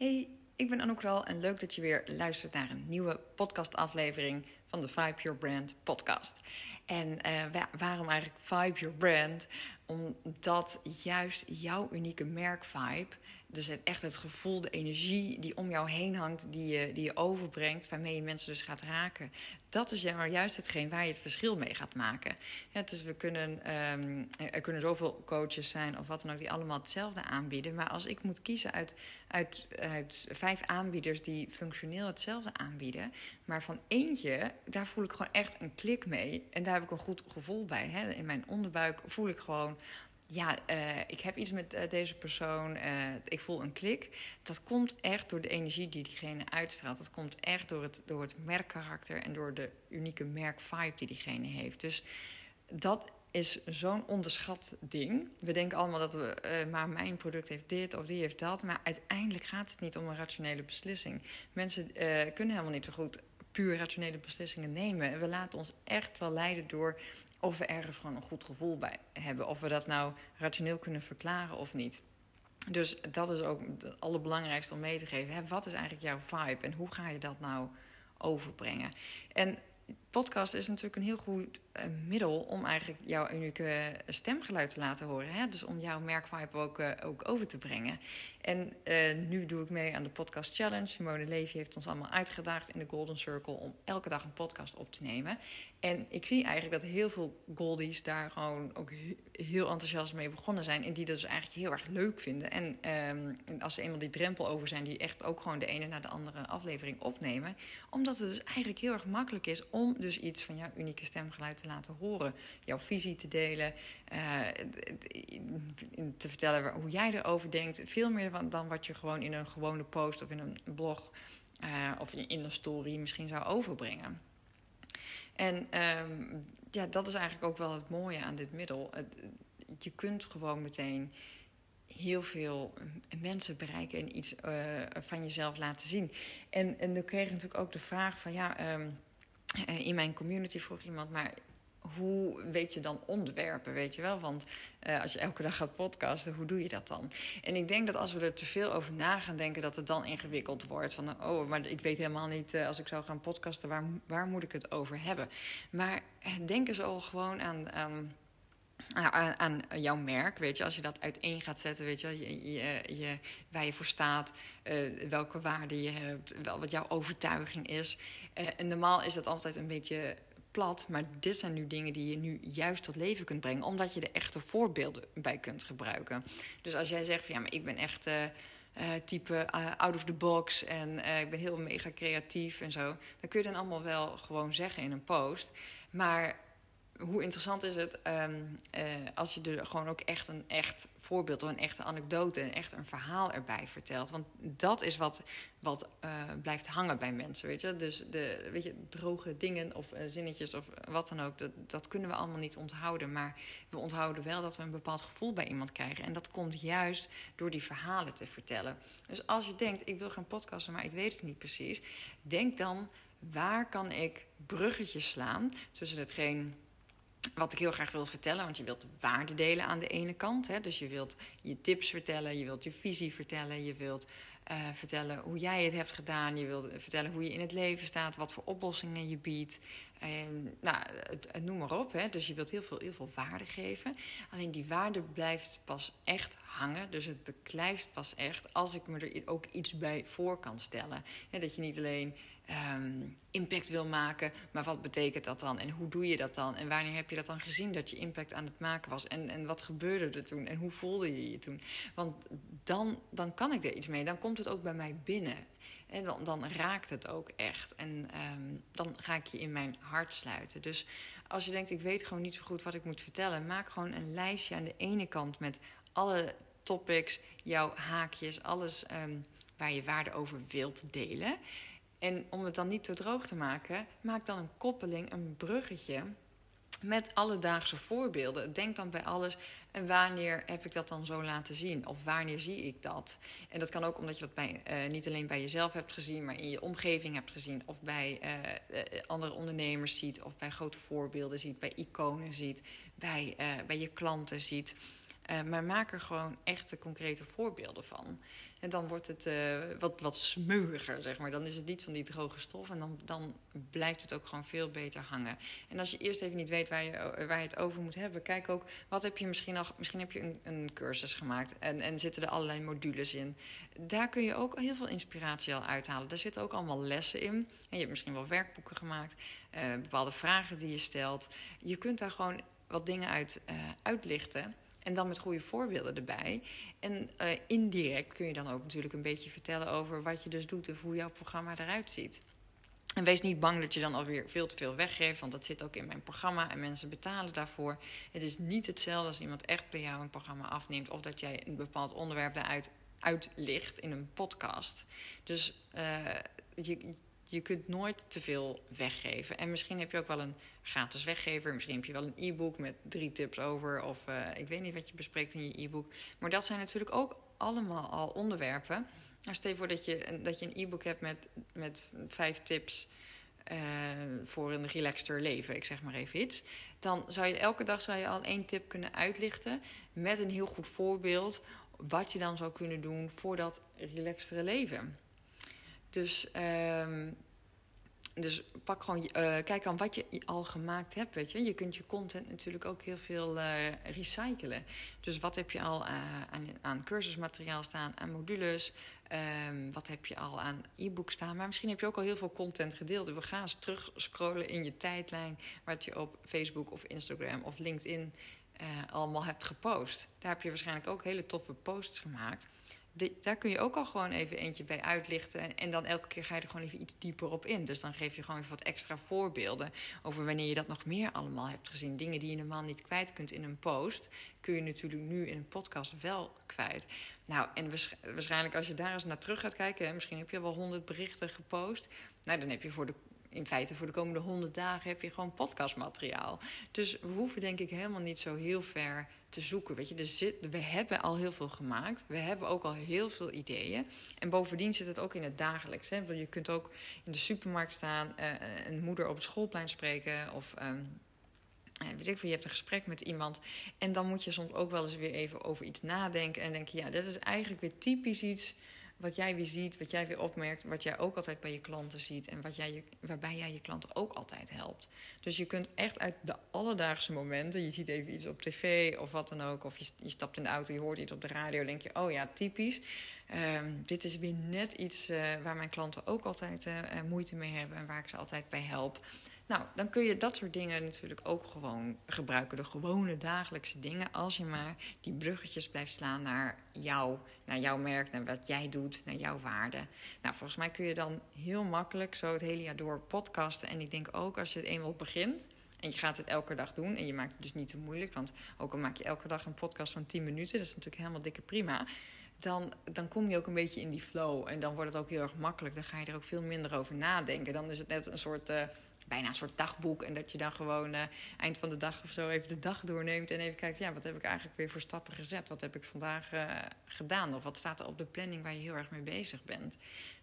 Hey, ik ben Anouk Ral en leuk dat je weer luistert naar een nieuwe podcastaflevering van de Vibe Your Brand podcast. En uh, waarom eigenlijk Vibe Your Brand? Omdat juist jouw unieke merkvibe, dus het, echt het gevoel, de energie die om jou heen hangt, die je, die je overbrengt, waarmee je mensen dus gaat raken, dat is juist hetgeen waar je het verschil mee gaat maken. Ja, dus we kunnen, um, er kunnen zoveel coaches zijn of wat dan ook, die allemaal hetzelfde aanbieden. Maar als ik moet kiezen uit, uit, uit vijf aanbieders die functioneel hetzelfde aanbieden, maar van eentje, daar voel ik gewoon echt een klik mee. En daar heb ik een goed gevoel bij. Hè? In mijn onderbuik voel ik gewoon ja, uh, ik heb iets met uh, deze persoon, uh, ik voel een klik. Dat komt echt door de energie die diegene uitstraalt. Dat komt echt door het, door het merkkarakter en door de unieke merkvibe die diegene heeft. Dus dat is zo'n onderschat ding. We denken allemaal dat we, maar mijn product heeft dit of die heeft dat. Maar uiteindelijk gaat het niet om een rationele beslissing. Mensen kunnen helemaal niet zo goed puur rationele beslissingen nemen. We laten ons echt wel leiden door of we ergens gewoon een goed gevoel bij hebben. Of we dat nou rationeel kunnen verklaren of niet. Dus dat is ook het allerbelangrijkste om mee te geven. Wat is eigenlijk jouw vibe en hoe ga je dat nou overbrengen? En podcast is natuurlijk een heel goed uh, middel om eigenlijk jouw unieke stemgeluid te laten horen. Hè? Dus om jouw merkvibe ook, uh, ook over te brengen. En uh, nu doe ik mee aan de Podcast Challenge. Simone Levy heeft ons allemaal uitgedaagd in de Golden Circle om elke dag een podcast op te nemen. En ik zie eigenlijk dat heel veel Goldies daar gewoon ook heel enthousiast mee begonnen zijn. En die dat dus eigenlijk heel erg leuk vinden. En um, als ze eenmaal die drempel over zijn, die echt ook gewoon de ene na de andere aflevering opnemen. Omdat het dus eigenlijk heel erg makkelijk is om dus iets van jouw unieke stemgeluid te laten horen. Jouw visie te delen. Uh, te vertellen hoe jij erover denkt. Veel meer dan wat je gewoon in een gewone post of in een blog uh, of in een story misschien zou overbrengen. En um, ja, dat is eigenlijk ook wel het mooie aan dit middel. Je kunt gewoon meteen heel veel mensen bereiken en iets uh, van jezelf laten zien. En, en dan kreeg ik natuurlijk ook de vraag van ja, um, in mijn community vroeg iemand, maar hoe weet je dan onderwerpen, weet je wel? Want uh, als je elke dag gaat podcasten, hoe doe je dat dan? En ik denk dat als we er te veel over na gaan denken, dat het dan ingewikkeld wordt. Van, oh, maar ik weet helemaal niet, uh, als ik zou gaan podcasten, waar, waar moet ik het over hebben? Maar denk eens al gewoon aan... aan aan, jouw merk, weet je, als je dat uiteen gaat zetten, weet je, je, je, waar je voor staat, welke waarden je hebt, wel, wat jouw overtuiging is. En normaal is dat altijd een beetje plat, maar dit zijn nu dingen die je nu juist tot leven kunt brengen, omdat je er echte voorbeelden bij kunt gebruiken. Dus als jij zegt van ja, maar ik ben echt uh, uh, type uh, out of the box en ik ben heel mega creatief en zo, dan kun je dan allemaal wel gewoon zeggen in een post. Maar hoe interessant is het um, uh, als je er gewoon ook echt een echt voorbeeld of een echte anekdote, en echt een verhaal erbij vertelt. Want dat is wat, wat uh, blijft hangen bij mensen, weet je. Dus de weet je, droge dingen of uh, zinnetjes of wat dan ook, dat, dat kunnen we allemaal niet onthouden. Maar we onthouden wel dat we een bepaald gevoel bij iemand krijgen. En dat komt juist door die verhalen te vertellen. Dus als je denkt, ik wil gaan podcasten, maar ik weet het niet precies. Denk dan, waar kan ik bruggetjes slaan tussen hetgeen wat ik heel graag wil vertellen, want je wilt waarde delen aan de ene kant. Hè? Dus je wilt je tips vertellen, je wilt je visie vertellen, je wilt uh, vertellen hoe jij het hebt gedaan, je wilt vertellen hoe je in het leven staat, wat voor oplossingen je biedt. En, nou, het, noem maar op. Hè? Dus je wilt heel veel, heel veel waarde geven. Alleen die waarde blijft pas echt hangen. Dus het beklijft pas echt als ik me er ook iets bij voor kan stellen. Hè? Dat je niet alleen um, impact wil maken. Maar wat betekent dat dan? En hoe doe je dat dan? En wanneer heb je dat dan gezien dat je impact aan het maken was? En, en wat gebeurde er toen? En hoe voelde je je toen? Want dan, dan kan ik er iets mee. Dan komt het ook bij mij binnen. En dan, dan raakt het ook echt. En um, dan ga ik je in mijn hart sluiten. Dus als je denkt, ik weet gewoon niet zo goed wat ik moet vertellen, maak gewoon een lijstje aan de ene kant met alle topics, jouw haakjes, alles um, waar je waarde over wilt delen. En om het dan niet te droog te maken, maak dan een koppeling, een bruggetje met alledaagse voorbeelden. Denk dan bij alles en wanneer heb ik dat dan zo laten zien? Of wanneer zie ik dat? En dat kan ook omdat je dat bij, uh, niet alleen bij jezelf hebt gezien, maar in je omgeving hebt gezien. Of bij uh, andere ondernemers ziet, of bij grote voorbeelden ziet, bij iconen ziet, bij, bij je klanten ziet. Uh, maar maak er gewoon echte concrete voorbeelden van. En dan wordt het uh, wat, wat smeuiger, zeg maar. Dan is het niet van die droge stof en dan, dan blijft het ook gewoon veel beter hangen. En als je eerst even niet weet waar je, waar je het over moet hebben, kijk ook wat heb je misschien al. Misschien heb je een, een cursus gemaakt en, en zitten er allerlei modules in. Daar kun je ook heel veel inspiratie al uithalen. Daar zitten ook allemaal lessen in. En je hebt misschien wel werkboeken gemaakt, bepaalde vragen die je stelt. Je kunt daar gewoon wat dingen uit uitlichten. En dan met goede voorbeelden erbij. En uh, indirect kun je dan ook natuurlijk een beetje vertellen over wat je dus doet of hoe jouw programma eruit ziet. En wees niet bang dat je dan alweer veel te veel weggeeft, want dat zit ook in mijn programma en mensen betalen daarvoor. Het is niet hetzelfde als iemand echt bij jou een programma afneemt of dat jij een bepaald onderwerp daaruit uitlicht in een podcast. Dus uh, je, je kunt nooit te veel weggeven. En misschien heb je ook wel een gratis weggever. Misschien heb je wel een e-book met drie tips over. Of uh, ik weet niet wat je bespreekt in je e-book. Maar dat zijn natuurlijk ook allemaal al onderwerpen. Nou, stel je voor dat je, dat je een e-book hebt met, met vijf tips. Uh, voor een relaxter leven, ik zeg maar even iets. Dan zou je elke dag zou je al één tip kunnen uitlichten met een heel goed voorbeeld wat je dan zou kunnen doen voor dat relaxtere leven. Dus, um, dus pak gewoon, uh, kijk aan wat je al gemaakt hebt. Weet je. je kunt je content natuurlijk ook heel veel uh, recyclen. Dus wat heb je al uh, aan, aan cursusmateriaal staan, aan modules? Um, wat heb je al aan e-book staan? Maar misschien heb je ook al heel veel content gedeeld. We gaan eens terug scrollen in je tijdlijn, wat je op Facebook of Instagram of LinkedIn allemaal hebt gepost. Daar heb je waarschijnlijk ook hele toffe posts gemaakt daar kun je ook al gewoon even eentje bij uitlichten. En, en, dan elke keer ga je er gewoon even iets dieper op in. Dus dan geef je gewoon even wat extra voorbeelden over wanneer je dat nog meer allemaal hebt gezien. Dingen die je normaal niet kwijt kunt in een post, kun je natuurlijk nu in een podcast wel kwijt. Nou, en waarschijnlijk als je daar eens naar terug gaat kijken, hè, misschien heb je wel honderd berichten gepost. Nou, dan heb je voor de in feite voor de komende honderd dagen heb je gewoon podcastmateriaal. Dus we hoeven denk ik helemaal niet zo heel ver te zoeken. Weet je, er zit, we hebben al heel veel gemaakt. We hebben ook al heel veel ideeën. En bovendien zit het ook in het dagelijks. Hè? Want je kunt ook in de supermarkt staan, uh, een moeder op het schoolplein spreken of. Um, weet ik veel, je hebt een gesprek met iemand. En dan moet je soms ook wel eens weer even over iets nadenken. En denken, ja, dat is eigenlijk weer typisch iets wat jij weer ziet, wat jij weer opmerkt, wat jij ook altijd bij je klanten ziet en wat jij waarbij jij je klanten ook altijd helpt. Dus je kunt echt uit de alledaagse momenten, je ziet even iets op tv of wat dan ook, of je, je stapt in de auto, je hoort iets op de radio, denk je, oh ja, typisch. Um, dit is weer net iets uh, waar mijn klanten ook altijd uh, moeite mee hebben en waar ik ze altijd bij help. Nou, dan kun je dat soort dingen natuurlijk ook gewoon gebruiken. De gewone dagelijkse dingen. Als je maar die bruggetjes blijft slaan naar jou, naar jouw merk, naar wat jij doet, naar jouw waarde. Nou, volgens mij kun je dan heel makkelijk zo het hele jaar door podcasten. En ik denk ook als je het eenmaal begint. En je gaat het elke dag doen. En je maakt het dus niet te moeilijk. Want ook al maak je elke dag een podcast van 10 minuten. Dat is natuurlijk helemaal dikke prima dan, dan kom je ook een beetje in die flow. En dan wordt het ook heel erg makkelijk. Dan ga je er ook veel minder over nadenken. Dan is het net een soort. Uh, bijna een soort dagboek. En dat je dan gewoon uh, eind van de dag of zo even de dag doorneemt. En even kijkt, ja, wat heb ik eigenlijk weer voor stappen gezet? Wat heb ik vandaag uh, gedaan? Of wat staat er op de planning waar je heel erg mee bezig bent?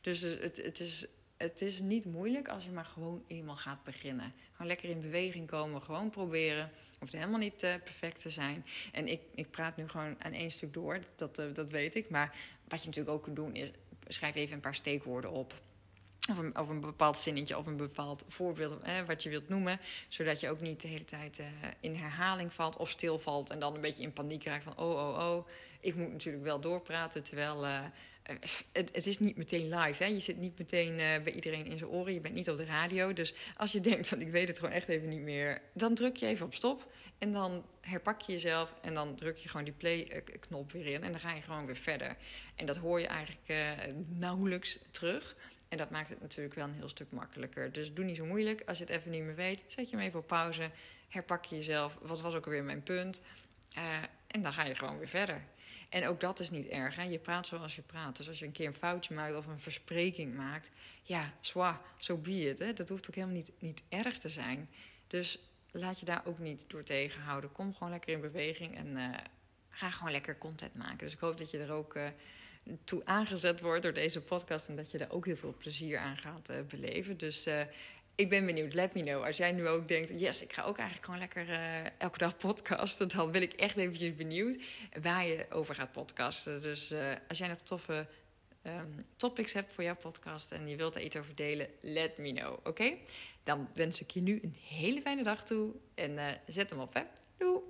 Dus het, het, is, het is niet moeilijk als je maar gewoon eenmaal gaat beginnen. Gewoon lekker in beweging komen, gewoon proberen. Hoeft helemaal niet uh, perfect te zijn. En ik, ik praat nu gewoon aan één stuk door, dat, dat weet ik. Maar wat je natuurlijk ook kunt doen is, schrijf even een paar steekwoorden op of een, of een bepaald zinnetje of een bepaald voorbeeld eh, wat je wilt noemen. Zodat je ook niet de hele tijd uh, in herhaling valt of stilvalt. En dan een beetje in paniek raakt van oh, oh, oh. Ik moet natuurlijk wel doorpraten. Terwijl uh, het, het, is niet meteen live. Hè? Je zit niet meteen bij iedereen in zijn oren. Je bent niet op de radio. Dus als je denkt van ik weet het gewoon echt even niet meer. Dan druk je even op stop. En dan herpak je jezelf. En dan druk je gewoon die play-knop weer in. En dan ga je gewoon weer verder. En dat hoor je eigenlijk nauwelijks terug. En dat maakt het natuurlijk wel een heel stuk makkelijker. Dus doe niet zo moeilijk. Als je het even niet meer weet, zet je hem even op pauze. Herpak je jezelf. Wat was ook alweer mijn punt? Uh, en dan ga je gewoon weer verder. En ook dat is niet erg. Hè? Je praat zoals je praat. Dus als je een keer een foutje maakt of een verspreking maakt, ja, zwa, zo so be. Hè? Dat hoeft ook helemaal niet, niet erg te zijn. Dus laat je daar ook niet door tegenhouden. Kom gewoon lekker in beweging en uh, ga gewoon lekker content maken. Dus ik hoop dat je er ook. Uh, toe aangezet wordt door deze podcast. En dat je er ook heel veel plezier aan gaat uh, beleven. Dus uh, ik ben benieuwd. Let me know. Als jij nu ook denkt, yes, ik ga ook eigenlijk gewoon lekker uh, elke dag podcasten. Dan ben ik echt eventjes benieuwd waar je over gaat podcasten. Dus als jij nog toffe um, topics hebt voor jouw podcast en je wilt er iets over delen, let me know. Oké? Dan wens ik je nu een hele fijne dag toe. En zet hem op, hè? Doei!